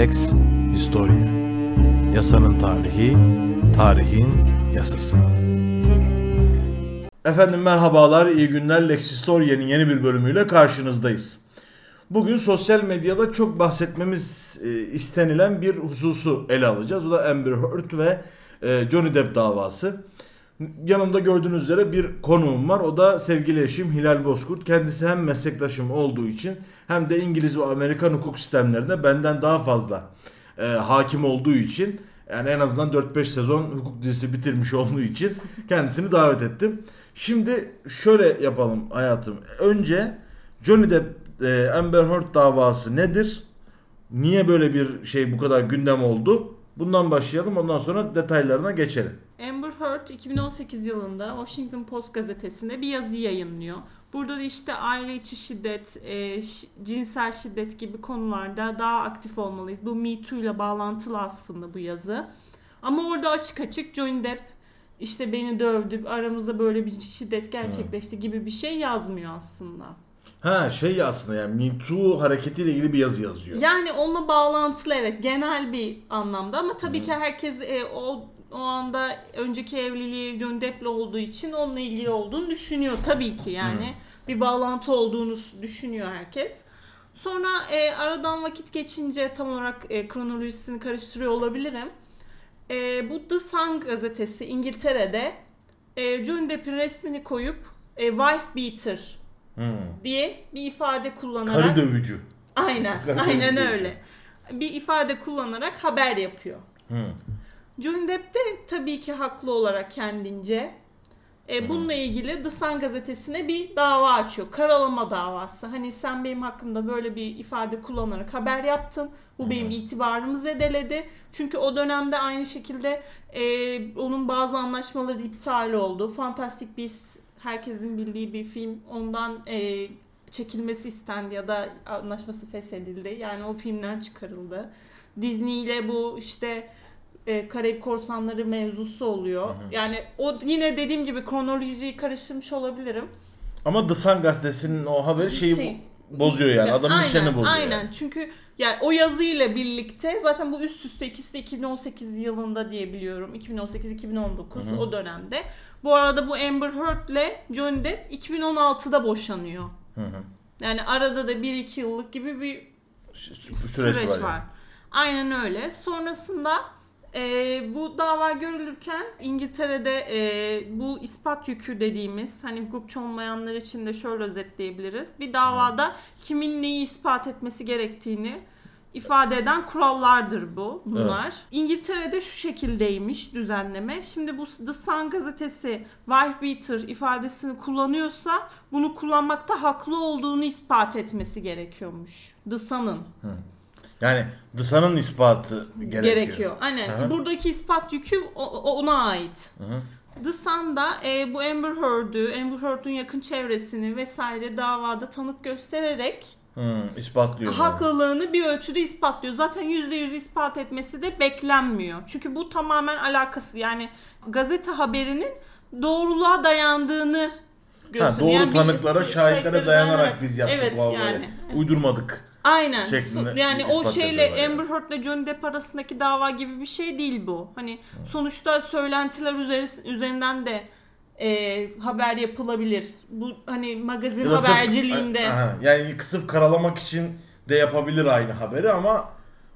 Lex Historia Yasanın tarihi, tarihin yasası. Efendim merhabalar, iyi günler. Lex Historia'nın yeni bir bölümüyle karşınızdayız. Bugün sosyal medyada çok bahsetmemiz e, istenilen bir hususu ele alacağız. O da Amber Heard ve e, Johnny Depp davası. Yanımda gördüğünüz üzere bir konuğum var. O da sevgili eşim Hilal Bozkurt. Kendisi hem meslektaşım olduğu için hem de İngiliz ve Amerikan hukuk sistemlerine benden daha fazla e, hakim olduğu için yani en azından 4-5 sezon hukuk dizisi bitirmiş olduğu için kendisini davet ettim. Şimdi şöyle yapalım hayatım. Önce Johnny Depp e, Amber Heard davası nedir? Niye böyle bir şey bu kadar gündem oldu? Bundan başlayalım ondan sonra detaylarına geçelim. Amber Heard 2018 yılında Washington Post gazetesinde bir yazı yayınlıyor. Burada da işte aile içi şiddet, e, cinsel şiddet gibi konularda daha aktif olmalıyız. Bu Me Too ile bağlantılı aslında bu yazı. Ama orada açık açık Johnny Depp işte beni dövdü, aramızda böyle bir şiddet gerçekleşti gibi bir şey yazmıyor aslında. Ha şey aslında yani Me Too hareketiyle ilgili bir yazı yazıyor. Yani onunla bağlantılı evet genel bir anlamda ama tabii ki herkes e, o o anda önceki evliliği Johnny Depp'le olduğu için onunla ilgili olduğunu düşünüyor tabii ki yani bir bağlantı olduğunu düşünüyor herkes. Sonra e, aradan vakit geçince tam olarak e, kronolojisini karıştırıyor olabilirim. E, bu The Sun gazetesi İngiltere'de e, Johnny Depp'in resmini koyup e, wife beater Hmm. diye bir ifade kullanarak Karı dövücü. Aynen, Karı aynen dövücü. öyle. Bir ifade kullanarak haber yapıyor. Hmm. Johnny Depp de tabii ki haklı olarak kendince e, bununla ilgili The Sun gazetesine bir dava açıyor. Karalama davası. Hani sen benim hakkımda böyle bir ifade kullanarak haber yaptın. Bu benim itibarımı zedeledi. Çünkü o dönemde aynı şekilde e, onun bazı anlaşmaları iptal oldu. Fantastic Beasts herkesin bildiği bir film. Ondan e, çekilmesi istendi ya da anlaşması feshedildi. Yani o filmden çıkarıldı. Disney ile bu işte e, Karayip Korsanları mevzusu oluyor. Yani o yine dediğim gibi kronolojiyi karıştırmış olabilirim. Ama The Sun gazetesinin o haberi şeyi Şey- bo- bozuyor yani. Adamın aynen, işlerini bozuyor. Aynen. yani. Çünkü yani o yazıyla birlikte zaten bu üst üste ikisi de 2018 yılında diye biliyorum. 2018-2019 o dönemde. Bu arada bu Amber Heard'le Johnny Depp 2016'da boşanıyor. Hı hı. Yani arada da 1-2 yıllık gibi bir Süreç, süreç, var. var. yani. Aynen öyle. Sonrasında e, bu dava görülürken İngiltere'de e, bu ispat yükü dediğimiz hani hukukçu olmayanlar için de şöyle özetleyebiliriz. Bir davada kimin neyi ispat etmesi gerektiğini ifade eden kurallardır bu bunlar. İngiltere'de şu şekildeymiş düzenleme. Şimdi bu The Sun gazetesi wife beater ifadesini kullanıyorsa bunu kullanmakta haklı olduğunu ispat etmesi gerekiyormuş. The Sun'ın. Yani Sun'ın ispatı gerekiyor. gerekiyor. Aynen. Hı hı. Buradaki ispat yükü ona ait. Hı hı. The Sun'da e, bu Amber Heard'ü, Amber Heard'un yakın çevresini vesaire davada tanık göstererek Hı, ispatlıyor. haklılığını bir ölçüde ispatlıyor. Zaten %100 ispat etmesi de beklenmiyor. Çünkü bu tamamen alakası yani gazete haberinin doğruluğa dayandığını Ha, gösteriyor. doğru Yani tanıklara, şahitlere şahitlere dayanarak biz yaptık Evet bu yani. Uydurmadık. Aynen. şeklinde yani o şeyle Amber yani. Heard ile Johnny Depp arasındaki dava gibi bir şey değil bu. Hani sonuçta söylentiler üzeri- üzerinden de e, haber yapılabilir. Bu hani magazin Ya da sırf- haberciliğinde. Aha, yani sırf karalamak için de yapabilir aynı haberi ama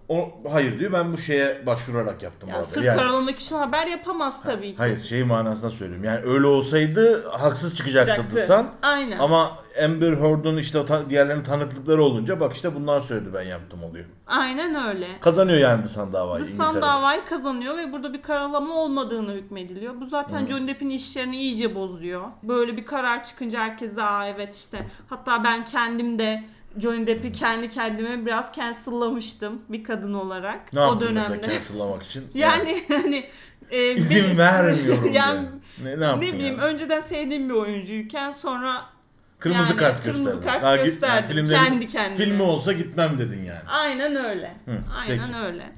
o hayır diyor ben bu şeye başvurarak yaptım bu Ya haberi. sırf Yani- karalamak için haber yapamaz tabii ki. Hayır şey manasında söylüyorum. Yani öyle olsaydı haksız çıkacaktı Sun. Aynen. Ama Amber Heard'un işte diğerlerinin tanıklıkları olunca bak işte bunlar söyledi ben yaptım oluyor. Aynen öyle. Kazanıyor yani Sun davayı İngiltere'de. davayı kazanıyor ve burada bir karalama olmadığını hükmediliyor. Bu zaten Johnny Depp'in işlerini iyice bozuyor. Böyle bir karar çıkınca herkes aa evet işte hatta ben kendim de Johnny Depp'i kendi kendime biraz cancel'lamıştım bir kadın olarak Ne o dönemde. mesela cancel'lamak için? Yani hani e, İzin bir- vermiyorum yani, yani. Ne, ne ne bileyim yani? önceden sevdiğim bir oyuncuyken sonra Kırmızı yani kart kırmızı gösterdin. kart Daha gösterdim, filmlerin- kendi kendime. Filmi olsa gitmem dedin yani. Aynen öyle. Hı, Aynen peki. öyle.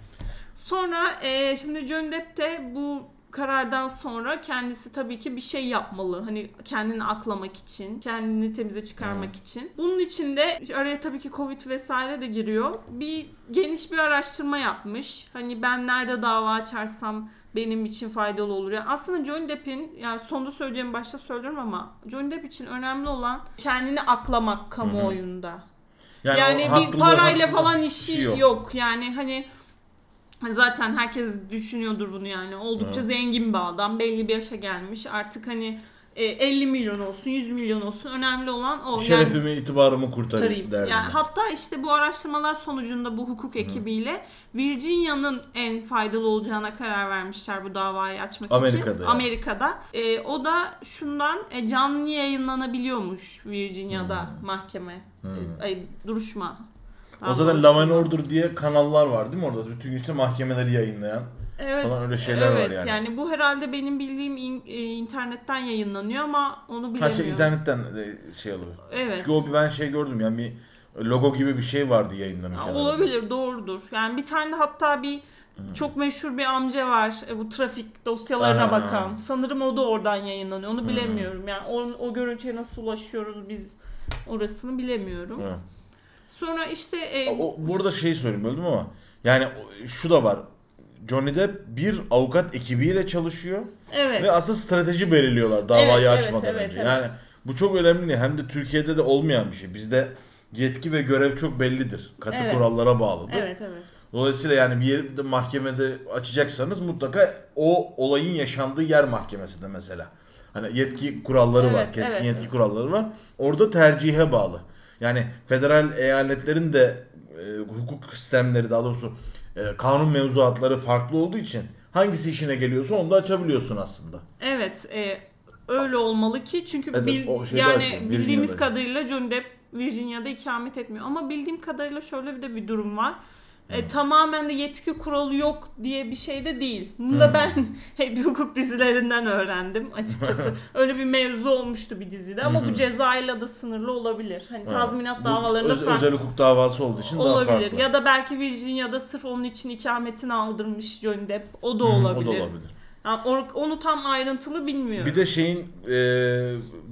Sonra e, şimdi Johnny Depp de bu karardan sonra kendisi tabii ki bir şey yapmalı. Hani kendini aklamak için, kendini temize çıkarmak için. Bunun için de işte araya tabii ki Covid vesaire de giriyor. Bir geniş bir araştırma yapmış. Hani ben nerede dava açarsam benim için faydalı olur. Yani aslında Johnny Depp'in yani sonunda söyleyeceğim başta söylüyorum ama Johnny Depp için önemli olan kendini aklamak kamuoyunda. Yani, o bir parayla falan işi şey yok. Yani hani zaten herkes düşünüyordur bunu yani. Oldukça Evet. zengin bir adam. Belli bir yaşa gelmiş. Artık hani e, 50 milyon olsun, 100 milyon olsun. Önemli olan o. Yani Şerefimi, itibarımı kurtarayım derdim. Yani hatta işte bu araştırmalar sonucunda bu hukuk ekibiyle Virginia'nın en faydalı olacağına karar vermişler bu davayı açmak için. Amerika'da yani. Amerika'da. E, o da şundan e, canlı yayınlanabiliyormuş Virginia'da Hmm. mahkeme. E, ay, duruşma. O zaten Law and Order diye kanallar var değil mi orada? Bütün gün işte mahkemeleri yayınlayan. Evet. falan öyle şeyler var evet, yani. bu herhalde benim bildiğim in- e, internetten yayınlanıyor ama onu bilemiyorum. Kaç şey internetten de şey oluyor. Evet. Çünkü o bir ben şey gördüm yani bir logo gibi bir şey vardı yayınların Ya, kenarında. Olabilir doğrudur. Yani bir tane de hatta bir çok meşhur bir amca var. E, bu trafik dosyalarına Aha. bakan. Sanırım o da oradan yayınlanıyor. Onu bilemiyorum. Yani o, o görüntüye nasıl ulaşıyoruz biz orasını bilemiyorum. Evet. Sonra işte e, O, burada şey söyleyeyim böldüm ama yani şu da var. Johnny Depp bir avukat ekibiyle çalışıyor evet. ve aslında strateji belirliyorlar davayı Evet, açmadan evet, önce. evet. Yani bu çok önemli. Hem de Türkiye'de de olmayan bir şey. Bizde yetki ve görev çok bellidir. Katı Evet. kurallara bağlıdır. Evet evet. Dolayısıyla yani bir yerde mahkemede açacaksanız mutlaka o olayın yaşandığı yer mahkemesinde mesela. Hani yetki kuralları var, Evet, keskin evet. yetki kuralları var. Orada tercihe bağlı. Yani federal eyaletlerin de e, hukuk sistemleri daha doğrusu e, kanun mevzuatları farklı olduğu için hangisi işine geliyorsa onu da açabiliyorsun aslında. Evet, e, öyle olmalı ki çünkü Evet, bil- yani bildiğimiz kadarıyla Johnny Depp Virginia'da ikamet etmiyor. Ama bildiğim kadarıyla şöyle bir de bir durum var. E, tamamen de yetki kuralı yok diye bir şey de değil. Bunu da ben hep hukuk dizilerinden öğrendim açıkçası. Öyle bir mevzu olmuştu bir dizide ama bu cezayla da sınırlı olabilir. Hani tazminat davalarında öz- farklı özel hukuk davası olduğu için daha olabilir. farklı. Ya da belki Virginia'da sırf onun için ikametini aldırmış Johnny Depp. O da olabilir. O da olabilir. Yani onu tam ayrıntılı bilmiyorum. Bir de şeyin e,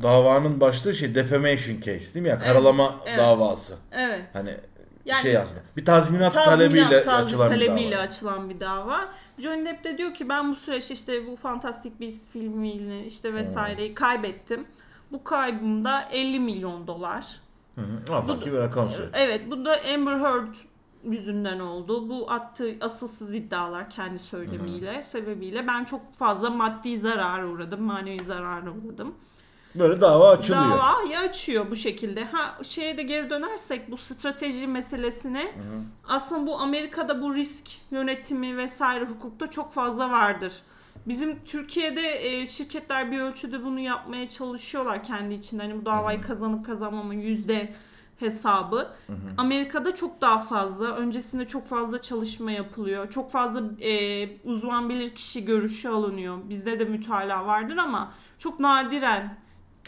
davanın başlığı şey defamation case değil mi ya? Karalama evet. davası. Evet. Hani Yani şey aslında. Bir tazminat, Tazminat talebiyle taz- açılan talebiyle bir dava. açılan bir dava. Johnny Depp de diyor ki ben bu süreçte işte bu Fantastic Beasts filmiyle işte vesaireyi kaybettim. Bu kaybımda 50 milyon dolar. Hı bir rakam. Evet bu da Amber Heard yüzünden oldu. Bu attığı asılsız iddialar kendi söylemiyle, sebebiyle ben çok fazla maddi zarara uğradım, manevi zarara uğradım. Böyle dava açılıyor. Davayı açıyor bu şekilde. Ha şeye de geri dönersek bu strateji meselesine aslında bu Amerika'da bu risk yönetimi vesaire hukukta çok fazla vardır. Bizim Türkiye'de e, şirketler bir ölçüde bunu yapmaya çalışıyorlar kendi içinde. Hani bu davayı kazanıp kazanmama yüzde hesabı. Amerika'da çok daha fazla. Öncesinde çok fazla çalışma yapılıyor. Çok fazla e, uzman bilir kişi görüşü alınıyor. Bizde de mütalaa vardır ama çok nadiren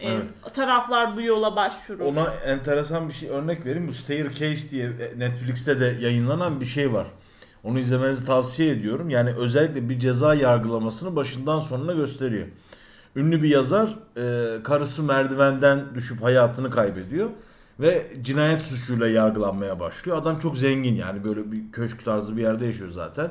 Evet. taraflar bu yola başvurur. Ona enteresan bir şey örnek vereyim. Bu Staircase diye Netflix'te de yayınlanan bir şey var. Onu izlemenizi tavsiye ediyorum. Yani özellikle bir ceza yargılamasını başından sonuna gösteriyor. Ünlü bir yazar e, karısı merdivenden düşüp hayatını kaybediyor ve cinayet suçuyla yargılanmaya başlıyor. Adam çok zengin yani böyle bir köşk tarzı bir yerde yaşıyor zaten.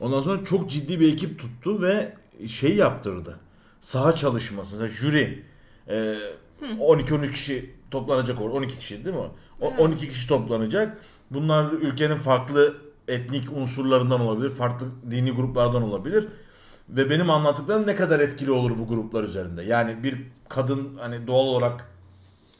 Ondan sonra çok ciddi bir ekip tuttu ve şey yaptırdı. Saha çalışması mesela jüri e, 12-13 kişi toplanacak orada 12 kişi değil mi? O, Evet. 12 kişi toplanacak. Bunlar ülkenin farklı etnik unsurlarından olabilir, farklı dini gruplardan olabilir. Ve benim anlattıklarım ne kadar etkili olur bu gruplar üzerinde. Yani bir kadın hani doğal olarak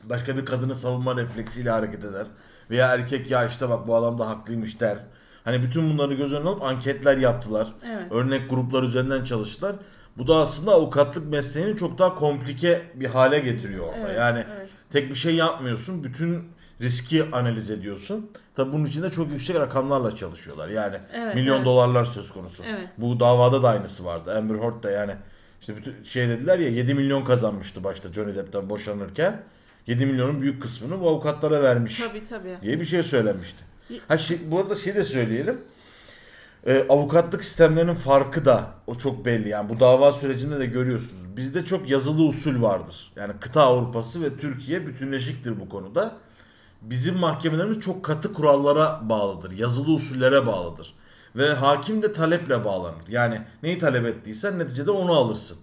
başka bir kadını savunma refleksiyle hareket eder. Veya erkek ya işte bak bu adam da haklıymış der. Hani bütün bunları göz önüne alıp anketler yaptılar. Evet. Örnek gruplar üzerinden çalıştılar. Bu da aslında avukatlık mesleğini çok daha komplike bir hale getiriyor orada. Evet, yani evet. tek bir şey yapmıyorsun. Bütün riski analiz ediyorsun. Tabi bunun için de çok yüksek rakamlarla çalışıyorlar. Yani Evet, milyon evet. dolarlar söz konusu. Evet. Bu davada da aynısı vardı. Amber Heard da yani işte bütün şey dediler ya 7 milyon kazanmıştı başta Johnny Depp'ten boşanırken. 7 milyonun büyük kısmını bu avukatlara vermiş Tabii tabii. diye bir şey söylenmişti. Ha şey, bu arada şey de söyleyelim. E, avukatlık sistemlerinin farkı da o çok belli. Yani bu dava sürecinde de görüyorsunuz. Bizde çok yazılı usul vardır. Yani kıta Avrupası ve Türkiye bütünleşiktir bu konuda. Bizim mahkemelerimiz çok katı kurallara bağlıdır. Yazılı usullere bağlıdır. Ve hakim de taleple bağlanır. Yani neyi talep ettiysen neticede onu alırsın.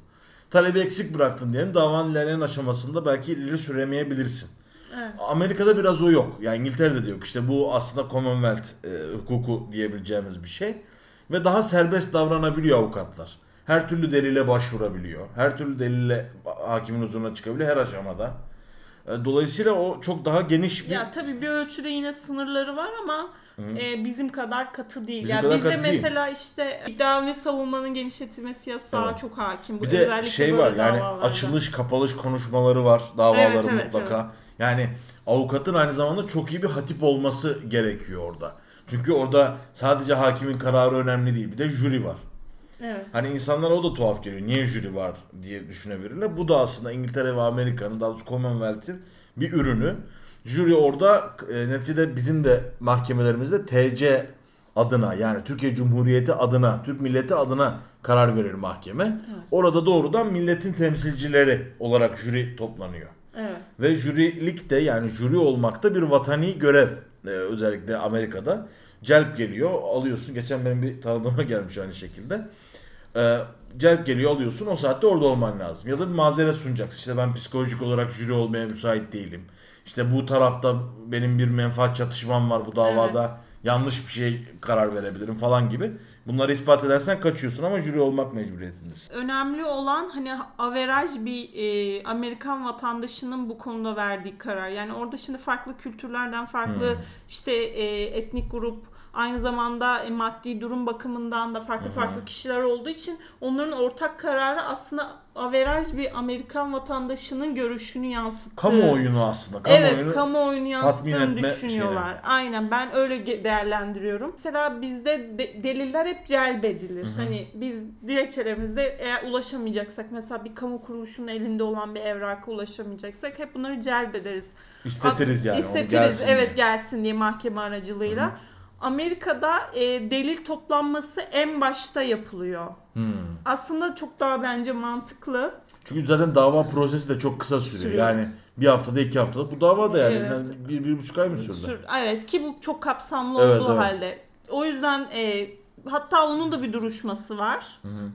Talebi eksik bıraktın diyelim davanın ilerleyen aşamasında belki ileri süremeyebilirsin. Evet. Amerika'da biraz o yok. Yani İngiltere'de de yok. İşte bu aslında Commonwealth e, hukuku diyebileceğimiz bir şey. Ve daha serbest davranabiliyor avukatlar. Her türlü delile başvurabiliyor. Her türlü delille hakimin huzuruna çıkabiliyor her aşamada. E, Dolayısıyla o çok daha geniş bir... Ya tabii bir ölçüde yine sınırları var ama e, bizim kadar katı değil. Bizim yani bizde katı değil. mesela işte iddia ve savunmanın genişletilmesi yasağı Evet. çok hakim. Bu Bir de şey var yani davalarda. açılış kapalış konuşmaları var davaların Evet, evet, mutlaka. Yani avukatın aynı zamanda çok iyi bir hatip olması gerekiyor orada. Çünkü orada sadece hakimin kararı önemli değil bir de jüri var. Evet. Hani insanlara o da tuhaf geliyor. Niye jüri var diye düşünebilirler. Bu da aslında İngiltere ve Amerika'nın daha doğrusu Commonwealth'in bir ürünü. Jüri orada e, neticede bizim de mahkemelerimizde TC adına yani Türkiye Cumhuriyeti adına, Türk milleti adına karar verir mahkeme. Orada doğrudan milletin temsilcileri olarak jüri toplanıyor. Evet. Ve jürilik de yani jüri olmakta bir vatani görev. Ee, özellikle Amerika'da. Celp geliyor alıyorsun. Geçen benim bir tanıdığıma gelmiş aynı şekilde. Ee, celp geliyor alıyorsun o saatte orada olman lazım. Ya da bir mazeret sunacaksın. İşte ben psikolojik olarak jüri olmaya müsait değilim. İşte bu tarafta benim bir menfaat çatışmam var bu davada. Yanlış bir şey karar verebilirim falan gibi. Bunları ispat edersen kaçıyorsun ama jüri olmak mecburiyetindesin. Önemli olan hani averaj bir e, Amerikan vatandaşının bu konuda verdiği karar. Yani orada şimdi farklı kültürlerden farklı Hmm. işte e, etnik grup aynı zamanda e, maddi durum bakımından da farklı farklı kişiler olduğu için onların ortak kararı aslında averaj bir Amerikan vatandaşının görüşünü yansıttığı. Kamuoyunu aslında. Kamuoyunu Evet, kamuoyunu yansıttığını düşünüyorlar. Aynen ben öyle değerlendiriyorum. Mesela bizde de- deliller hep celbedilir. Hani biz dilekçelerimizde eğer ulaşamayacaksak mesela bir kamu kuruluşunun elinde olan bir evraka ulaşamayacaksak hep bunları celbederiz. İstetiriz yani. İstetiriz gelsin evet diye. gelsin diye mahkeme aracılığıyla. Amerika'da e, delil toplanması en başta yapılıyor. Hmm. Aslında çok daha bence mantıklı. Çünkü zaten dava prosesi de çok kısa sürüyor. Sürüyor. Yani bir haftada iki haftada. Bu dava da yani Evet. bir, bir buçuk ay mı sürdü? Sür- evet ki bu çok kapsamlı Evet, olduğu evet. halde. O yüzden e, hatta onun da bir duruşması var.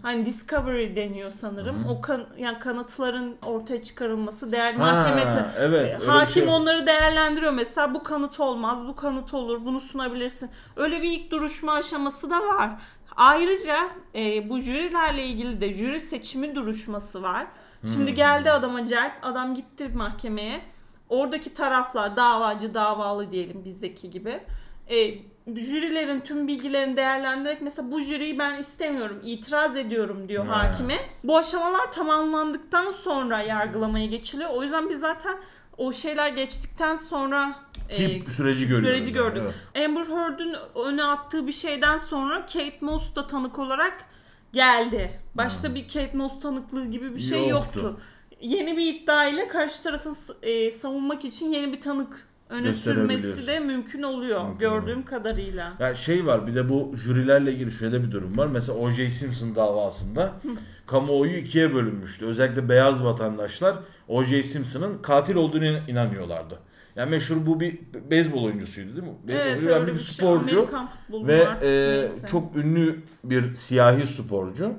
Hani discovery deniyor sanırım. O kan, yani kanıtların ortaya çıkarılması değer Ha, mahkeme ta- evet, hakim şey. onları değerlendiriyor mesela bu kanıt olmaz, bu kanıt olur, bunu sunabilirsin. Öyle bir ilk duruşma aşaması da var. Ayrıca e, bu jürilerle ilgili de jüri seçimi duruşması var. Şimdi geldi adama celp, adam gitti mahkemeye. Oradaki taraflar davacı davalı diyelim bizdeki gibi. E, jürilerin tüm bilgilerini değerlendirerek mesela bu jüriyi ben istemiyorum, itiraz ediyorum diyor Ha. hakime. Bu aşamalar tamamlandıktan sonra yargılamaya geçiliyor. O yüzden biz zaten o şeyler geçtikten sonra Ki e, süreci görüyoruz. süreci yani, gördük. evet. Amber Heard'ün öne attığı bir şeyden sonra Kate Moss da tanık olarak geldi. Başta bir Kate Moss tanıklığı gibi bir şey Yoktu. yoktu. Yeni bir iddia ile karşı tarafı e, savunmak için yeni bir tanık öne sürmesi de mümkün oluyor Mümkün gördüğüm kadarıyla. Ya şey var bir de bu jürilerle ilgili şöyle bir durum var. Mesela O.J. Simpson davasında kamuoyu ikiye bölünmüştü. Özellikle beyaz vatandaşlar O.J. Simpson'ın katil olduğunu inanıyorlardı. Yani meşhur bu bir beyzbol oyuncusuydu değil mi? Evet yani bir bir şey. sporcu ve e, neyse. çok ünlü bir siyahi sporcu.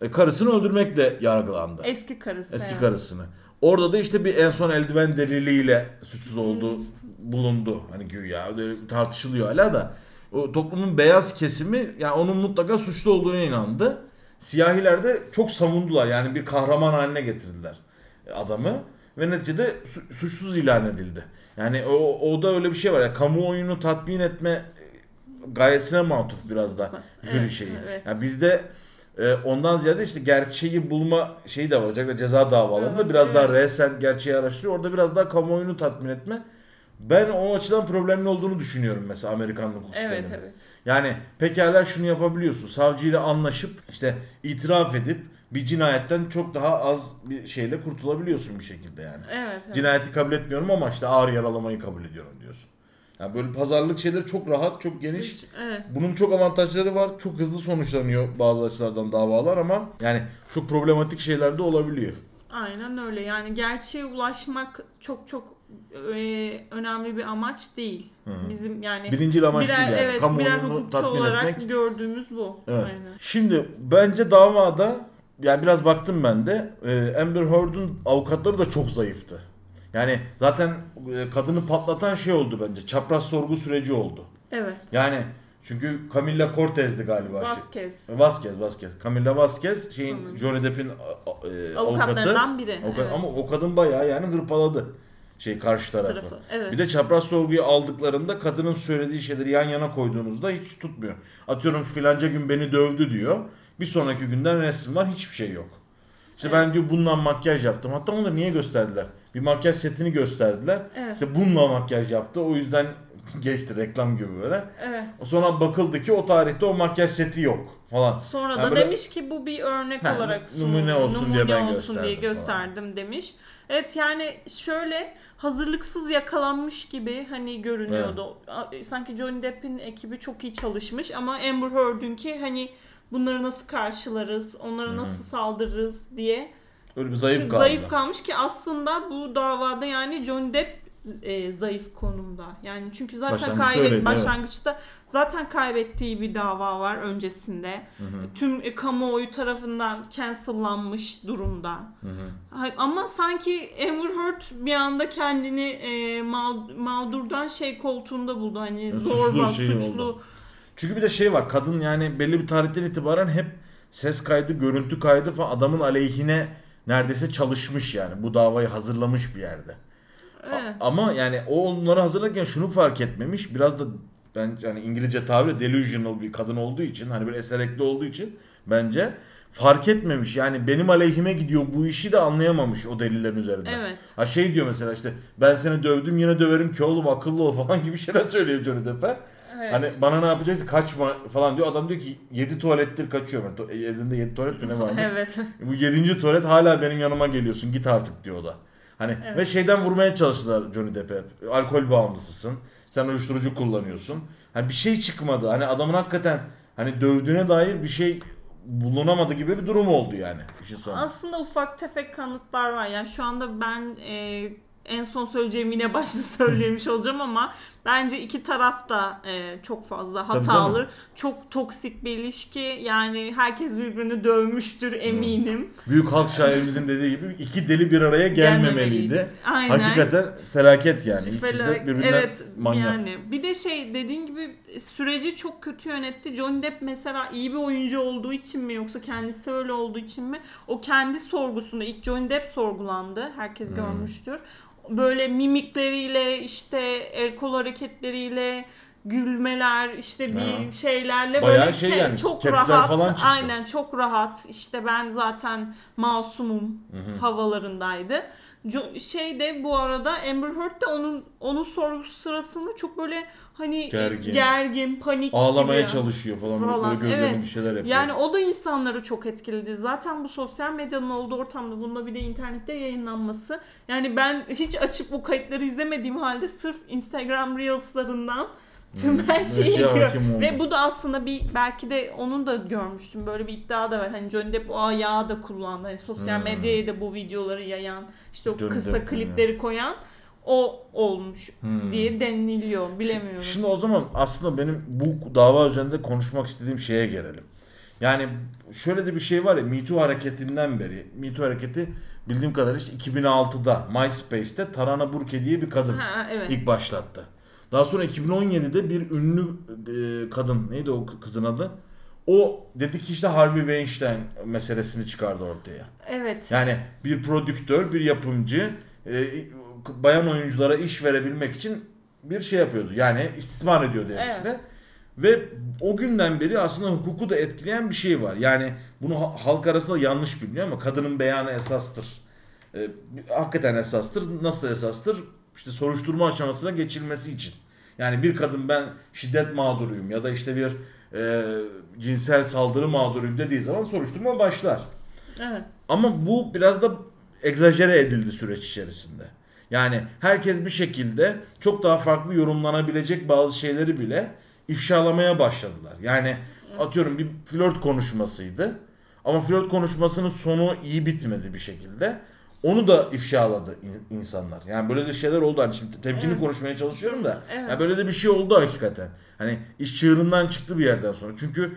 E, karısını öldürmekle yargılandı. eski karısı. Eski yani. karısını. Orada da işte bir en son eldiven deliliyle suçsuz olduğu bulundu. Hani güya tartışılıyor hala da. O toplumun beyaz kesimi yani onun mutlaka suçlu olduğuna inandı. Siyahiler de çok savundular. Yani bir kahraman haline getirdiler adamı. Ve neticede su- suçsuz ilan edildi. Yani o, o da öyle bir şey var. ya kamuoyunu tatmin etme gayesine matuf biraz da jüri Evet, şeyi. evet. Yani bizde e, ondan ziyade işte gerçeği bulma şeyi de var. Özellikle ceza davalarında Evet, biraz daha evet. resen gerçeği araştırıyor. Orada biraz daha kamuoyunu tatmin etme. Ben o açıdan problemli olduğunu düşünüyorum mesela Amerikan hukuk Evet sisteminin. evet. Yani pekala şunu yapabiliyorsun. Savcıyla anlaşıp işte itiraf edip bir cinayetten çok daha az bir şeyle kurtulabiliyorsun bir şekilde yani. Evet. evet. Cinayeti kabul etmiyorum ama işte ağır yaralamayı kabul ediyorum diyorsun. Yani böyle pazarlık şeyleri çok rahat, çok geniş. Evet. Bunun çok avantajları var. Çok hızlı sonuçlanıyor bazı açılardan davalar ama yani çok problematik şeyler de olabiliyor. Aynen öyle. Yani gerçeğe ulaşmak çok çok e, önemli bir amaç değil. Bizim yani Birinci amaç birer, değil yani. evet, birer Kamuoyunu hukukçu tatmin olarak etmek. gördüğümüz bu. Evet. Aynen. Şimdi bence davada yani biraz baktım ben de e, Amber Heard'un avukatları da çok zayıftı. Yani zaten e, kadını patlatan şey oldu bence. Çapraz sorgu süreci oldu. Evet. Yani çünkü Camilla Cortez'di galiba. şey. Vasquez. Vasquez, Vasquez. Camilla Vasquez şeyin Sanırım. Johnny Depp'in e, avukatı. Avukatlarından biri. Avukat- evet. Ama o kadın bayağı yani hırpaladı şey karşı tarafı. tarafı. Evet. Bir de çapraz sorguyu aldıklarında kadının söylediği şeyleri yan yana koyduğunuzda hiç tutmuyor. Atıyorum filanca gün beni dövdü diyor. Bir sonraki günden resim var hiçbir şey yok. İşte ben diyor bununla makyaj yaptım. Hatta onu da niye gösterdiler? Bir makyaj setini gösterdiler. Evet. İşte bununla makyaj yaptı. O yüzden geçti reklam gibi böyle. Evet. Sonra bakıldı ki o tarihte o makyaj seti yok falan. Sonra Yani da böyle- demiş ki bu bir örnek Ha, olarak numune sunuldu, olsun diye ben olsun diye gösterdim gösterdim demiş. Evet yani şöyle hazırlıksız yakalanmış gibi hani görünüyordu. A- Sanki Johnny Depp'in ekibi çok iyi çalışmış ama Amber Heard'ünki hani bunları nasıl karşılarız, onlara nasıl saldırırız diye Öyle bir zayıf kaldı. zayıf kalmış ki aslında bu davada yani Johnny Depp e, zayıf konumda. Yani çünkü zaten Başlangıçta kaybet öyleydi, evet. başlangıçta zaten kaybettiği bir dava var öncesinde. Tüm e, kamuoyu tarafından cancellanmış durumda. Ha- Ama sanki Amber Heard bir anda kendini e, mağ- mağdurdan şey koltuğunda buldu. Hani Yani zorba, suçlu şey suçlu. oldu. Çünkü bir de şey var kadın yani belli bir tarihten itibaren hep ses kaydı, görüntü kaydı falan adamın aleyhine neredeyse çalışmış yani. Bu davayı hazırlamış bir yerde. Evet. ama yani o onları hazırlarken şunu fark etmemiş. Biraz da ben yani İngilizce tabirle delusional bir kadın olduğu için hani bir eserekli olduğu için bence fark etmemiş. Yani benim aleyhime gidiyor bu işi de anlayamamış o delillerin üzerinden. Evet. Ha şey diyor mesela işte ben seni dövdüm yine döverim ki oğlum akıllı ol falan gibi şeyler söylüyor Johnny Depp'e. Hani bana ne yapacaksın kaçma falan diyor. Adam diyor ki 7 tuvalettir kaçıyorum. Yani tu- Elinde 7 tuvalet mi ne varmış? Evet. Bu 7. tuvalet hala benim yanıma geliyorsun git artık diyor o da. Hani Evet. ve şeyden vurmaya çalıştılar Johnny Depp'e. Alkol bağımlısısın. Sen uyuşturucu kullanıyorsun. Hani bir şey çıkmadı. Hani adamın hakikaten hani dövdüğüne dair bir şey bulunamadı gibi bir durum oldu yani işin sonunda. Aslında ufak tefek kanıtlar var. Yani şu anda ben e, en son söyleyeceğim yine başta söylemiş olacağım ama bence iki taraf da e, çok fazla Tabii, hatalı. Çok toksik bir ilişki. Yani herkes birbirini dövmüştür eminim. Büyük halk şairimizin dediği gibi iki deli bir araya gelmemeliydi. Aynen. Hakikaten felaket yani. İkisi de Felaket. birbirinden evet manyak. yani bir de şey dediğin gibi süreci çok kötü yönetti. Johnny Depp mesela iyi bir oyuncu olduğu için mi yoksa kendisi öyle olduğu için mi? O kendi sorgusunda ilk Johnny Depp sorgulandı. Herkes Hmm. görmüştür. Böyle mimikleriyle işte el kol hareketleriyle gülmeler işte bir Ha. şeylerle Bayağı böyle şey ke- yani, çok rahat falan çıktı. aynen çok rahat işte ben zaten masumum havalarındaydı. Jo- şey de bu arada Amber Heard de onun onun sorgusu sırasında çok böyle hani Gergin. gergin, panik Ağlamaya gibi. çalışıyor falan. Falan, Böyle gözlerine evet. bir şeyler yapıyor. Yani o da insanları çok etkiledi. Zaten bu sosyal medyanın olduğu ortamda bununla bir de internette yayınlanması. Yani ben hiç açıp bu kayıtları izlemediğim halde sırf Instagram Reels'larından tüm Hmm, her her şeyi hakim oldum. Ve bu da aslında bir belki de onun da görmüştüm. Böyle bir iddia da var. Hani Johnny Depp o ayağı da kullandı. Hani sosyal Hmm. medyaya da bu videoları yayan, işte o Johnny kısa Depp, klipleri koyan o olmuş Hmm. diye deniliyor. Bilemiyorum. Şimdi o zaman aslında benim bu dava üzerinde konuşmak istediğim şeye gelelim. Yani şöyle de bir şey var ya Me Too hareketinden beri. Me Too hareketi bildiğim kadarıyla işte 2006'da MySpace'te Tarana Burke diye bir kadın ha, evet. ilk başlattı. Daha sonra 2017'de bir ünlü e, kadın neydi o kızın adı? O dedi ki işte Harvey Weinstein meselesini çıkardı ortaya. Evet. Yani bir prodüktör, bir yapımcı e, bayan oyunculara iş verebilmek için bir şey yapıyordu. Yani istismar ediyordu hepsini. Ve o günden beri aslında hukuku da etkileyen bir şey var. Yani bunu ha- halk arasında yanlış biliniyor ama kadının beyanı esastır. E, hakikaten esastır. Nasıl esastır? İşte soruşturma aşamasına geçilmesi için. Yani bir kadın ben şiddet mağduruyum ya da işte bir e, cinsel saldırı mağduruyum dediği zaman soruşturma başlar. Evet. Ama bu biraz da egzajere edildi süreç içerisinde. Yani herkes bir şekilde çok daha farklı yorumlanabilecek bazı şeyleri bile ifşalamaya başladılar. Yani atıyorum bir flört konuşmasıydı. Ama flört konuşmasının sonu iyi bitmedi bir şekilde. Onu da ifşaladı in- insanlar. Yani böyle de şeyler oldu. Hani şimdi temkinli Evet. konuşmaya çalışıyorum da. Evet. Yani böyle de bir şey oldu hakikaten. Hani iş çığırından çıktı bir yerden sonra. Çünkü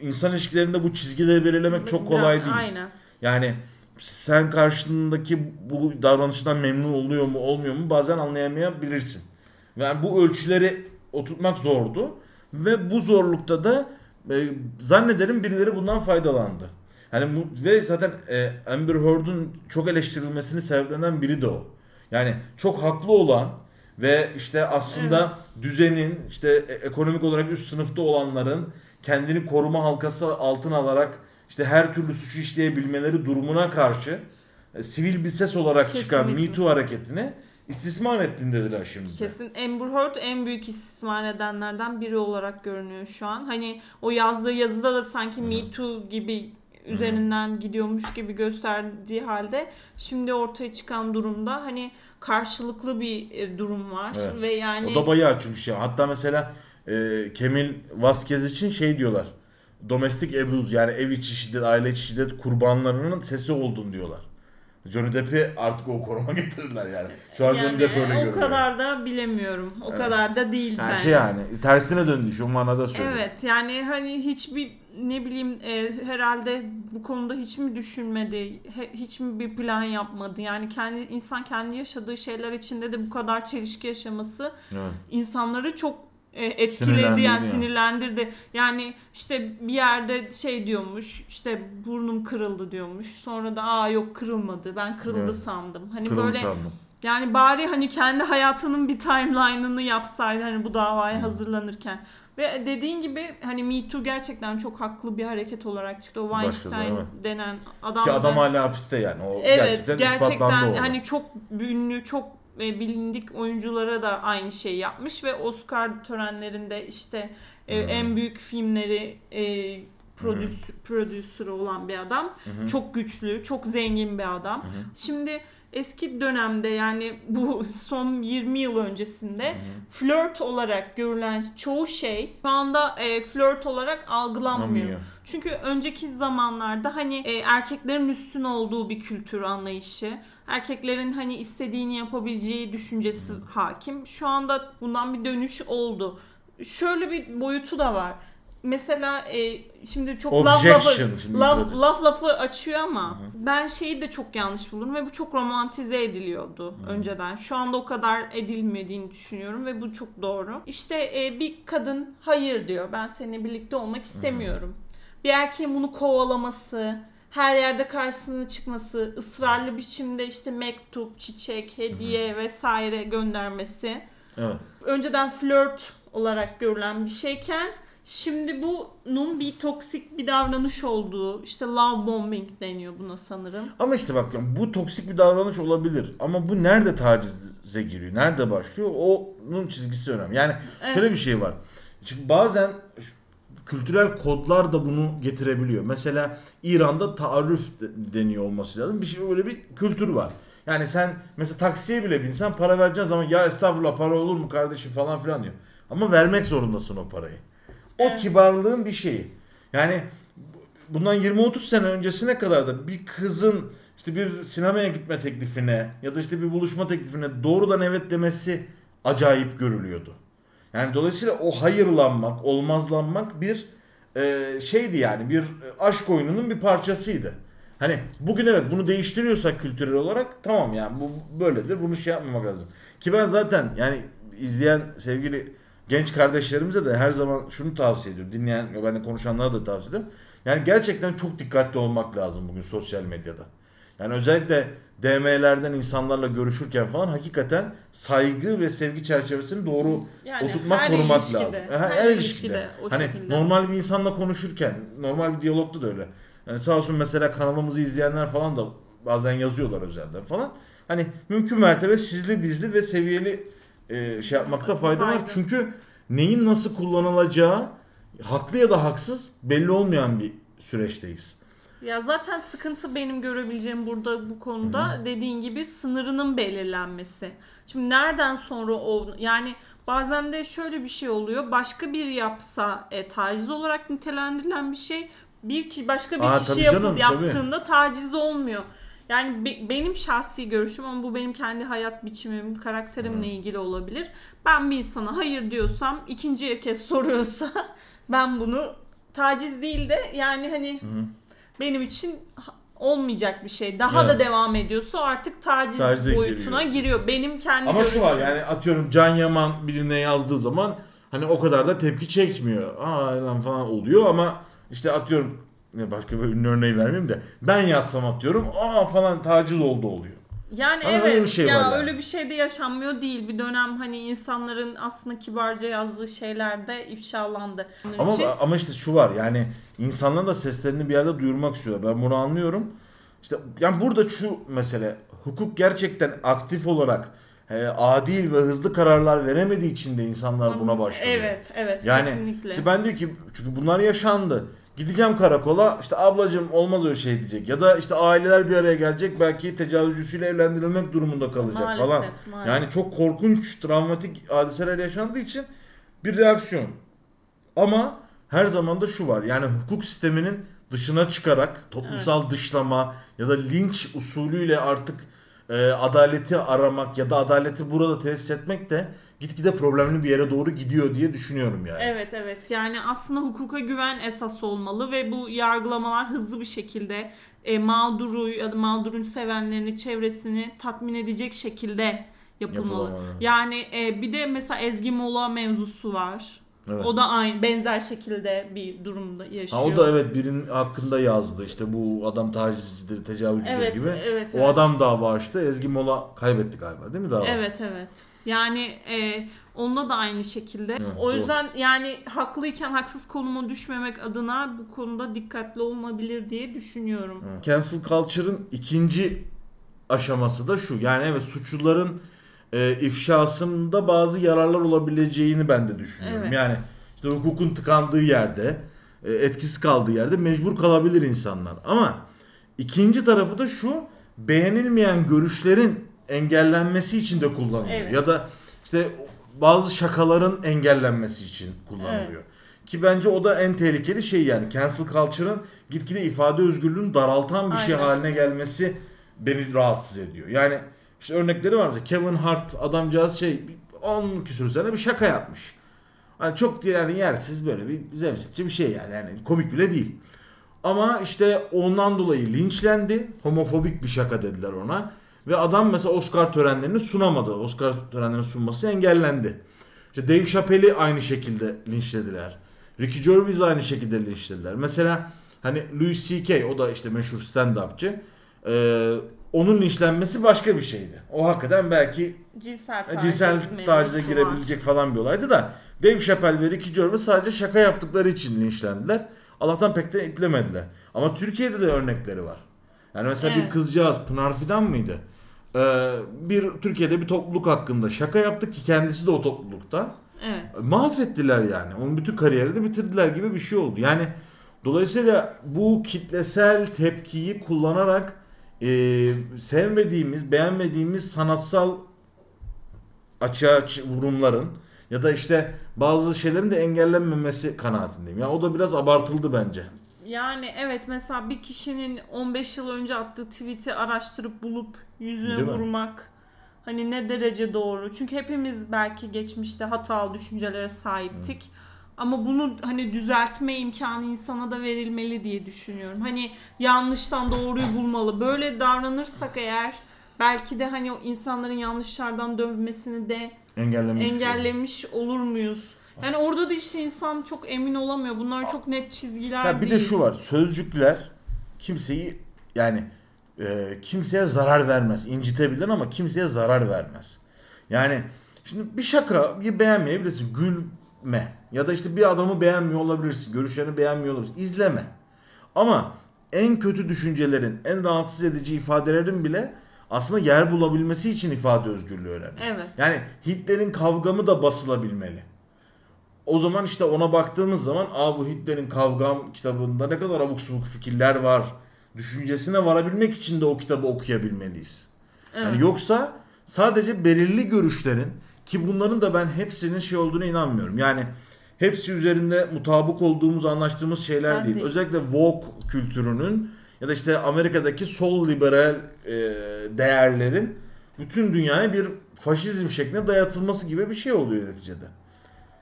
insan ilişkilerinde bu çizgileri belirlemek çok kolay değil. Aynen. Yani sen karşındaki bu davranıştan memnun oluyor mu olmuyor mu bazen anlayamayabilirsin. Yani bu ölçüleri oturtmak zordu ve bu zorlukta da e, zannederim birileri bundan faydalandı. Hani bu, ve zaten e, Amber Heard'un çok eleştirilmesini sebeplenen biri de o. Yani çok haklı olan ve işte aslında düzenin işte e- ekonomik olarak üst sınıfta olanların kendini koruma halkası altına alarak işte her türlü suçu işleyebilmeleri durumuna karşı e, sivil bir ses olarak çıkan Kesinlikle. Me Too hareketini istismar ettin dediler şimdi. Kesin Amber Heard en büyük istismar edenlerden biri olarak görünüyor şu an. Hani o yazdığı yazıda da sanki Me Too gibi üzerinden gidiyormuş gibi gösterdiği halde şimdi ortaya çıkan durumda hani karşılıklı bir e, durum var Evet. ve yani O da bayağı çünkü şey. Hatta mesela e, Kemil Vasquez için şey diyorlar. Domestic abuse yani ev içi şiddet, aile içi şiddet kurbanlarının sesi oldun diyorlar. Johnny Depp'i artık o koruma getirdiler yani. Şu an Johnny yani Depp öyle o görünüyor. kadar da bilemiyorum. O Evet. kadar da değil Yani bence. şey yani tersine döndü şu manada söylüyorum. Evet yani hani hiçbir ne bileyim e, herhalde bu konuda hiç mi düşünmedi, he- hiç mi bir plan yapmadı? Yani kendi insan kendi yaşadığı şeyler içinde de bu kadar çelişki yaşaması Evet. insanları çok etkiledi Sinirlendirdi yani sinirlendirdi. Yani işte bir yerde şey diyormuş işte burnum kırıldı diyormuş. Sonra da aa yok kırılmadı ben kırıldı Evet. sandım. Hani Kırıldı böyle sandım. yani bari hani kendi hayatının bir timeline'ını yapsaydı hani bu davaya hazırlanırken. Ve dediğin gibi hani Me Too gerçekten çok haklı bir hareket olarak çıktı. O Başladı, Weinstein evet. denen adam. Ki adam da- hala hapiste yani. O Evet gerçekten, gerçekten, hani çok ünlü çok e, bilindik oyunculara da aynı şeyi yapmış ve Oscar törenlerinde işte e, Hmm. en büyük filmleri e, prodüs prodüsörü olan bir adam. Hı. Çok güçlü, çok zengin bir adam. Hı. Şimdi eski dönemde yani bu son 20 yıl öncesinde Hı hı. flört olarak görülen çoğu şey şu anda e, flört olarak algılanmıyor. Anlamıyor. Çünkü önceki zamanlarda hani e, erkeklerin üstün olduğu bir kültür anlayışı, erkeklerin hani istediğini yapabileceği düşüncesi hakim. Şu anda bundan bir dönüş oldu. Şöyle bir boyutu da var. Mesela e, şimdi çok laf lafı, laf, laf lafı açıyor ama ben şeyi de çok yanlış buldum ve bu çok romantize ediliyordu önceden. Şu anda o kadar edilmediğini düşünüyorum ve bu çok doğru. İşte e, bir kadın hayır diyor ben seninle birlikte olmak istemiyorum. Bir erkeğin bunu kovalaması, her yerde karşısına çıkması, ısrarlı biçimde işte mektup, çiçek, hediye vesaire göndermesi Evet. önceden flört olarak görülen bir şeyken şimdi bunun bir toksik bir davranış olduğu işte love bombing deniyor buna sanırım. Ama işte bak bu toksik bir davranış olabilir. Ama bu nerede tacize giriyor? Nerede başlıyor? Onun çizgisi önemli. Yani Evet. şöyle bir şey var. Çünkü bazen kültürel kodlar da bunu getirebiliyor. Mesela İran'da taarruf de- deniyor olması lazım. Bir şey böyle bir kültür var. Yani sen mesela taksiye bile binsen para vereceğiz ama ya estağfurullah para olur mu kardeşim falan filan diyor. Ama vermek zorundasın o parayı. O Evet. kibarlığın bir şeyi. Yani bundan 20-30 sene öncesine kadar da bir kızın işte bir sinemaya gitme teklifine ya da işte bir buluşma teklifine doğrudan evet demesi acayip görülüyordu. Yani dolayısıyla o hayırlanmak, olmazlanmak bir e, şeydi yani bir aşk oyununun bir parçasıydı. Hani bugün evet bunu değiştiriyorsak kültürel olarak tamam yani bu böyledir. Bunu şey yapmamak lazım. Ki ben zaten yani izleyen sevgili genç kardeşlerimize de her zaman şunu tavsiye ediyorum. Dinleyen ve benimle konuşanlara da tavsiye ediyorum. Yani gerçekten çok dikkatli olmak lazım bugün sosyal medyada. Yani özellikle DM'lerden insanlarla görüşürken falan hakikaten saygı ve sevgi çerçevesini doğru Yani oturtmak her korumak ilişkide, lazım. her Her, ilişkide ilişkide. Hani şekilde. normal bir insanla konuşurken, normal bir diyalogda da öyle. Yani sağ olsun mesela kanalımızı izleyenler falan da bazen yazıyorlar özelden falan. Hani mümkün mertebe sizli bizli ve seviyeli e, şey yapmakta fayda var. Çünkü neyin nasıl kullanılacağı haklı ya da haksız belli olmayan bir süreçteyiz. Ya zaten sıkıntı benim görebileceğim burada bu konuda dediğin gibi sınırının belirlenmesi. Şimdi nereden sonra o yani bazen de şöyle bir şey oluyor. Başka bir yapsa e, taciz olarak nitelendirilen bir şey bir ki başka bir Aa, kişi tabii yapıp canım, tabii. yaptığında taciz olmuyor. Yani be- benim şahsi görüşüm ama bu benim kendi hayat biçimim, karakterimle ilgili olabilir. Ben bir insana hayır diyorsam ikinciye kez soruyorsa ben bunu taciz değil de yani hani benim için olmayacak bir şey. Daha Evet. da devam ediyorsa artık taciz Tacize boyutuna giriyor. Benim kendi Ama görüşüm. şu var yani atıyorum Can Yaman birine yazdığı zaman hani o kadar da tepki çekmiyor. Aa lan falan oluyor ama işte atıyorum ne başka bir ünlü örneği vermeyeyim de ben yazsam atıyorum aa falan taciz oldu oluyor. Yani Ama evet öyle bir şey ya var yani. öyle bir şey de yaşanmıyor değil. Bir dönem hani insanların aslında kibarca yazdığı şeyler de ifşalandı. Ama için- ama işte şu var yani insanların da seslerini bir yerde duyurmak istiyorlar. Ben bunu anlıyorum. İşte yani burada şu mesele hukuk gerçekten aktif olarak e, adil ve hızlı kararlar veremediği için de insanlar buna başlıyor. Evet, evet Yani kesinlikle. işte ben diyor ki çünkü bunlar yaşandı. Gideceğim karakola işte ablacığım olmaz öyle şey diyecek. Ya da işte aileler bir araya gelecek belki tecavüzcüsüyle evlendirilmek durumunda kalacak Maalesef, falan. maalesef. Yani çok korkunç travmatik hadiseler yaşandığı için bir reaksiyon. Ama her zaman da şu var. Yani hukuk sisteminin dışına çıkarak toplumsal dışlama ya da linç usulüyle artık e, adaleti aramak ya da adaleti burada tesis etmek de gitgide problemli bir yere doğru gidiyor diye düşünüyorum yani. Evet evet yani aslında hukuka güven esas olmalı ve bu yargılamalar hızlı bir şekilde e, mağduru ya da mağdurun sevenlerini çevresini tatmin edecek şekilde yapılmalı. Yapılamalı. Yani e, bir de mesela Ezgi Mola mevzusu var. Evet. O da aynı benzer şekilde bir durumda yaşıyor. Ha, o da evet birinin hakkında yazdı işte bu adam tacizcidir, tecavüzcüdür Evet, gibi. evet, o evet. adam dava açtı. Ezgi Mola kaybetti galiba değil mi dava? Evet evet. Yani e, onda da aynı şekilde. Evet, o yüzden yani haklıyken haksız konuma düşmemek adına bu konuda dikkatli olunabilir diye düşünüyorum. Evet. Cancel culture'ın ikinci aşaması da şu. Yani evet suçluların e, ifşasında bazı yararlar olabileceğini ben de düşünüyorum. Evet. Yani işte hukukun tıkandığı yerde, e, etkisiz kaldığı yerde mecbur kalabilir insanlar. Ama ikinci tarafı da şu. Beğenilmeyen görüşlerin engellenmesi için de kullanılıyor. Evet. Ya da işte bazı şakaların engellenmesi için kullanılıyor. Ki bence o da en tehlikeli şey yani. Cancel culture'ın gitgide ifade özgürlüğünü daraltan bir şey Aynen. haline gelmesi beni rahatsız ediyor. Yani işte örnekleri var mesela Kevin Hart adamcağız şey 10 küsur sene bir şaka yapmış. Hani çok yani yersiz böyle bir zevzekçi bir şey yani. yani komik bile değil. Ama işte ondan dolayı linçlendi. Homofobik bir şaka dediler ona. Ve adam mesela Oscar törenlerini sunamadı. Oscar törenlerini sunması engellendi. İşte Dave Chappelle'i aynı şekilde linçlediler. Ricky Gervais aynı şekilde linçlediler. Mesela hani Louis C.K. o da işte meşhur stand-upçı. Ee, onun linçlenmesi başka bir şeydi. O hakikaten belki Cinsel taciz, cinsel mevzusu tacize var. girebilecek falan bir olaydı da Dave Chappelle ve Ricky Gervais sadece şaka yaptıkları için linçlendiler. Allah'tan pek de iplemediler. Ama Türkiye'de de örnekleri var. Yani mesela bir Evet. kızcağız Pınar Fidan mıydı? Ee, bir Türkiye'de bir topluluk hakkında şaka yaptı ki kendisi de o topluluktan. Evet. Mahvettiler yani. Onun bütün kariyerini de bitirdiler gibi bir şey oldu. Yani dolayısıyla bu kitlesel tepkiyi kullanarak e, sevmediğimiz, beğenmediğimiz sanatsal açığa çı- vurumların ya da işte bazı şeylerin de engellenmemesi kanaatindeyim. Yani o da biraz abartıldı bence. Yani evet mesela bir kişinin 15 yıl önce attığı tweet'i araştırıp bulup yüzüne Değil mi? vurmak hani ne derece doğru? Çünkü hepimiz belki geçmişte hatalı düşüncelere sahiptik. Ama bunu hani düzeltme imkanı insana da verilmeli diye düşünüyorum. Hani yanlıştan doğruyu bulmalı. Böyle davranırsak eğer belki de hani o insanların yanlışlardan dönmesini de Engellemiş. engellemiş olur muyuz? Yani orada da işte insan çok emin olamıyor. Bunlar çok net çizgiler Ya bir değil. de şu var. Sözcükler kimseyi yani e, kimseye zarar vermez. İncitebilir ama kimseye zarar vermez. Yani şimdi bir şakayı beğenmeyebilirsin. Gülme. Ya da işte bir adamı beğenmiyor olabilirsin. Görüşlerini beğenmiyor olabilirsin. İzleme. Ama en kötü düşüncelerin, en rahatsız edici ifadelerin bile aslında yer bulabilmesi için ifade özgürlüğü önemli. Evet. Yani Hitler'in kavgamı da basılabilmeli. O zaman işte ona baktığımız zaman Aa bu Hitler'in kavgam kitabında ne kadar abuk subuk fikirler var düşüncesine varabilmek için de o kitabı okuyabilmeliyiz. Evet. Yani yoksa sadece belirli görüşlerin ki bunların da ben hepsinin şey olduğunu inanmıyorum. Yani hepsi üzerinde mutabık olduğumuz, anlaştığımız şeyler Ben değil. değil. Özellikle woke kültürünün ya da işte Amerika'daki sol liberal e, değerlerin bütün dünyaya bir faşizm şeklinde dayatılması gibi bir şey oluyor neticede.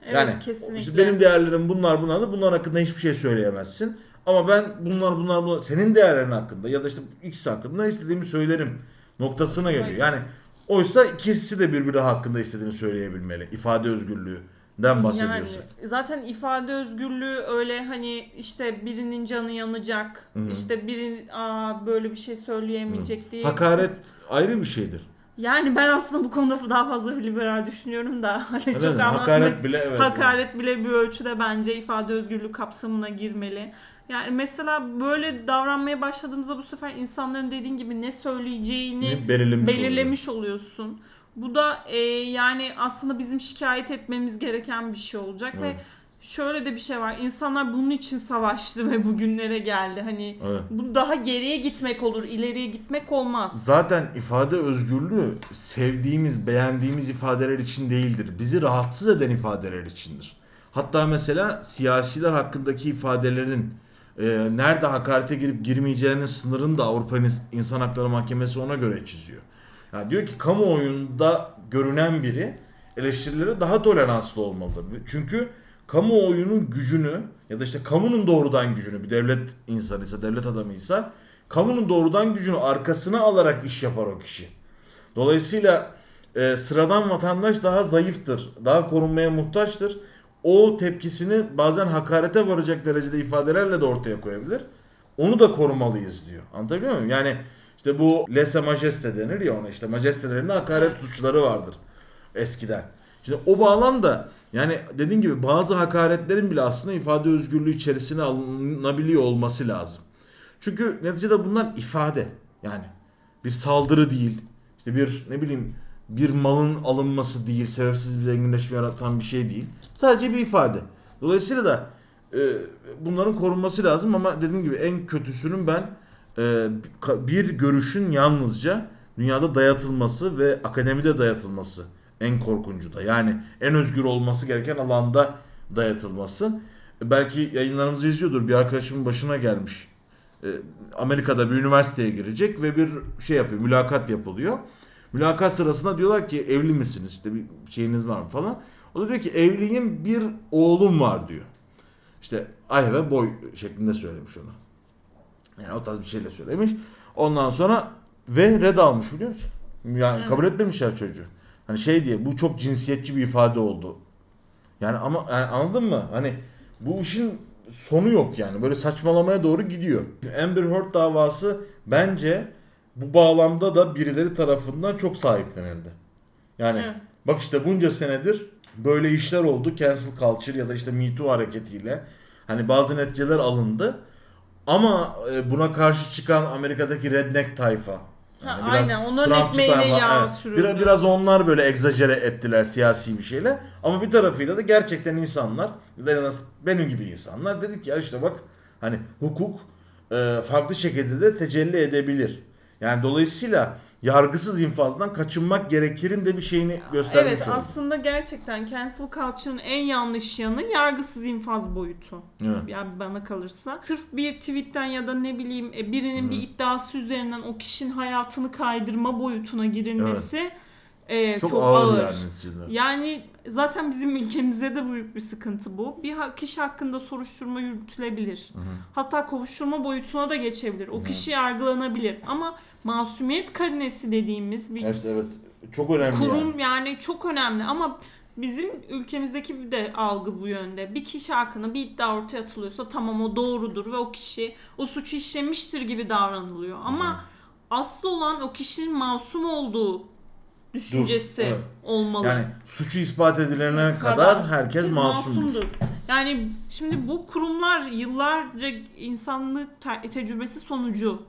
Evet, yani kesinlikle. işte benim değerlerim bunlar bunlar da bunlar hakkında hiçbir şey söyleyemezsin. Ama ben bunlar bunlar bunlar senin değerlerin hakkında ya da işte X hakkında istediğimi söylerim noktasına geliyor. Yani oysa ikisi de birbiri hakkında istediğini söyleyebilmeli. İfade özgürlüğünden bahsediyorsak. Yani zaten ifade özgürlüğü öyle hani işte birinin canı yanacak, Hı. işte biri aa böyle bir şey söyleyemeyecek diye. Hakaret ayrı bir şeydir. Yani ben aslında bu konuda daha fazla liberal düşünüyorum da hani Evet, çok anlatmak hakaret bile evet. hakaret bile bir ölçüde bence ifade özgürlüğü kapsamına girmeli. Yani mesela böyle davranmaya başladığımızda bu sefer insanların dediğin gibi ne söyleyeceğini belirlemiş, belirlemiş oluyorsun. Bu da e, yani aslında bizim şikayet etmemiz gereken bir şey olacak Evet. ve şöyle de bir şey var. İnsanlar bunun için savaştı ve bugünlere geldi. Hani Evet. bu daha geriye gitmek olur, ileriye gitmek olmaz. Zaten ifade özgürlüğü sevdiğimiz, beğendiğimiz ifadeler için değildir. Bizi rahatsız eden ifadeler içindir. Hatta mesela siyasiler hakkındaki ifadelerin e, nerede hakarete girip girmeyeceğinin sınırını da Avrupa İnsan Hakları Mahkemesi ona göre çiziyor. Yani diyor ki kamuoyunda görünen biri eleştirilere daha toleranslı olmalıdır. Çünkü kamuoyunun gücünü ya da işte kamunun doğrudan gücünü bir devlet insanıysa, devlet adamıysa kamunun doğrudan gücünü arkasına alarak iş yapar o kişi. Dolayısıyla e, sıradan vatandaş daha zayıftır, daha korunmaya muhtaçtır. O tepkisini bazen hakarete varacak derecede ifadelerle de ortaya koyabilir. Onu da korumalıyız diyor. Anlatabiliyor muyum? Yani işte bu lese majeste denir ya ona işte majestelerinde hakaret suçları vardır eskiden. Şimdi o bağlamda yani dediğin gibi bazı hakaretlerin bile aslında ifade özgürlüğü içerisine alınabiliyor olması lazım. Çünkü neticede bunlar ifade. Yani bir saldırı değil. İşte bir ne bileyim bir malın alınması değil, sebepsiz bir zenginleşme yaratan bir şey değil. Sadece bir ifade. Dolayısıyla da e, bunların korunması lazım ama dediğim gibi en kötüsünün ben bir görüşün yalnızca dünyada dayatılması ve akademide dayatılması en korkuncu da. Yani en özgür olması gereken alanda dayatılması. Belki yayınlarımızı izliyordur. Bir arkadaşımın başına gelmiş. E, Amerika'da bir üniversiteye girecek ve bir şey yapıyor. Mülakat yapılıyor. Mülakat sırasında diyorlar ki evli misiniz? İşte bir şeyiniz var mı falan. O da diyor ki evliyim bir oğlum var diyor. İşte ay ve boy şeklinde söylemiş onu. Yani o tarz bir şeyle söylemiş. Ondan sonra ve red almış biliyor musun? Yani kabul etmemişler çocuğu. Hani şey diye bu çok cinsiyetçi bir ifade oldu. Yani ama yani anladın mı? Hani bu işin sonu yok yani. Böyle saçmalamaya doğru gidiyor. Amber Heard davası bence bu bağlamda da birileri tarafından çok sahiplenildi. Yani Evet. bak işte bunca senedir böyle işler oldu. Cancel culture ya da işte Me Too hareketiyle. Hani bazı neticeler alındı. Ama e, buna karşı çıkan Amerika'daki redneck tayfa. Ha, biraz aynen, onların Trumpçı ekmeğine tayfa, yağ evet. sürüldü. Biraz, biraz onlar böyle egzajere ettiler siyasi bir şeyle. Ama bir tarafıyla da gerçekten insanlar, benim gibi insanlar dedik ya işte bak hani hukuk e, farklı şekilde de tecelli edebilir. Yani dolayısıyla yargısız infazdan kaçınmak gerekirin de bir şeyini göstermiş Evet oldu. aslında gerçekten cancel culture'ın en yanlış yanı yargısız infaz boyutu. Evet. Yani bana kalırsa. Sırf bir tweetten ya da ne bileyim e, birinin bir iddiası üzerinden o kişinin hayatını kaydırma boyutuna girilmesi e, Çok, çok, ağır, ağır. yani. Yani zaten bizim ülkemizde de büyük bir sıkıntı bu. Bir kişi hakkında soruşturma yürütülebilir. Hatta kovuşturma boyutuna da geçebilir. O kişi yargılanabilir. Ama masumiyet karinesi dediğimiz bir İşte evet çok önemli kurum yani. yani. çok önemli ama bizim ülkemizdeki bir de algı bu yönde. Bir kişi hakkında bir iddia ortaya atılıyorsa tamam o doğrudur ve o kişi o suçu işlemiştir gibi davranılıyor. Ama asıl olan o kişinin masum olduğu düşüncesi evet. olmalı. Yani suçu ispat edilene kadar, kadar herkes Biz masumdur. Yani şimdi bu kurumlar yıllarca insanlık te- tecrübesi sonucu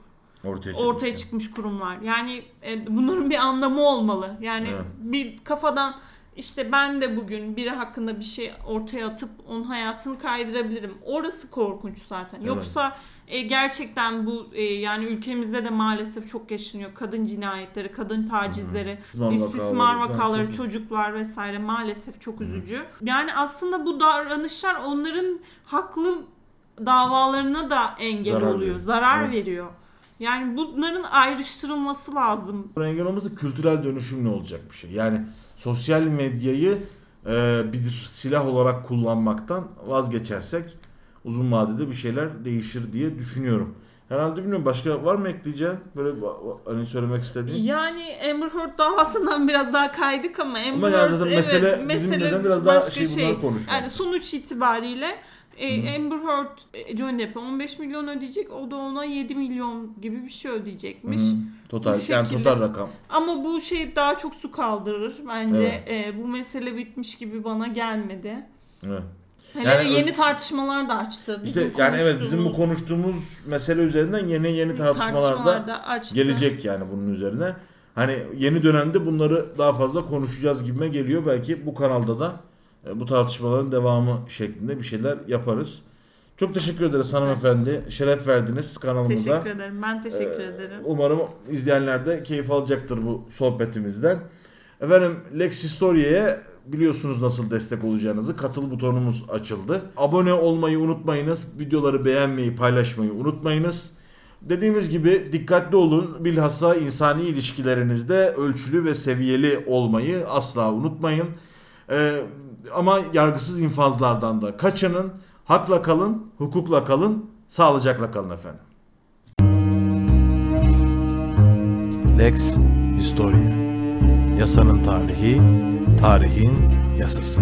Ortaya çıkmış. ortaya yani. çıkmış kurumlar. Yani e, bunların bir anlamı olmalı. Yani Evet. bir kafadan işte ben de bugün biri hakkında bir şey ortaya atıp onun hayatını kaydırabilirim. Orası korkunç zaten. Evet. Yoksa e, gerçekten bu e, yani ülkemizde de maalesef çok yaşanıyor. Kadın cinayetleri, kadın tacizleri, İstismar istismar vakaları, çocuklar vesaire maalesef çok üzücü. Yani aslında bu davranışlar onların haklı davalarına da engel Zarar oluyor, veriyor. zarar Evet. veriyor. Yani bunların ayrıştırılması lazım. Engel olması kültürel dönüşümle olacak bir şey. Yani sosyal medyayı e, bir silah olarak kullanmaktan vazgeçersek uzun vadede bir şeyler değişir diye düşünüyorum. Herhalde bilmiyorum başka var mı ekleyeceğin böyle hani söylemek istediğin? Yani Amber Heard davasından biraz daha kaydık ama Amber Ama yani Heard evet, mesele, bizim biraz daha başka şey bunları konuşmak. Yani sonuç itibariyle e, Amber Heard e, Johnny Depp'e 15 milyon ödeyecek. O da ona 7 milyon gibi bir şey ödeyecekmiş. Hı. Total Bu yani şekilde. total rakam. Ama bu şey daha çok su kaldırır. Bence e, bu mesele bitmiş gibi bana gelmedi. Evet. Hele Yani öz- yeni tartışmalar da açtı. İşte Bizim yani evet bizim bu konuştuğumuz mesele üzerinden yeni yeni tartışmalar da açtı. gelecek yani bunun üzerine. Hani yeni dönemde bunları daha fazla konuşacağız gibime geliyor. Belki bu kanalda da e, bu tartışmaların devamı şeklinde bir şeyler yaparız. Çok teşekkür ederiz hanımefendi. Şeref verdiniz kanalımıza. Teşekkür ederim. Ben teşekkür Ee, ederim. Umarım izleyenler de keyif alacaktır bu sohbetimizden. Efendim Lex Historia'ya biliyorsunuz nasıl destek olacağınızı. Katıl butonumuz açıldı. Abone olmayı unutmayınız. Videoları beğenmeyi, paylaşmayı unutmayınız. Dediğimiz gibi dikkatli olun. Bilhassa insani ilişkilerinizde ölçülü ve seviyeli olmayı asla unutmayın. Ee, ama yargısız infazlardan da kaçının. Hakla kalın, hukukla kalın, sağlıcakla kalın efendim. Lex Historia Yasanın tarihi, tarihin yasası.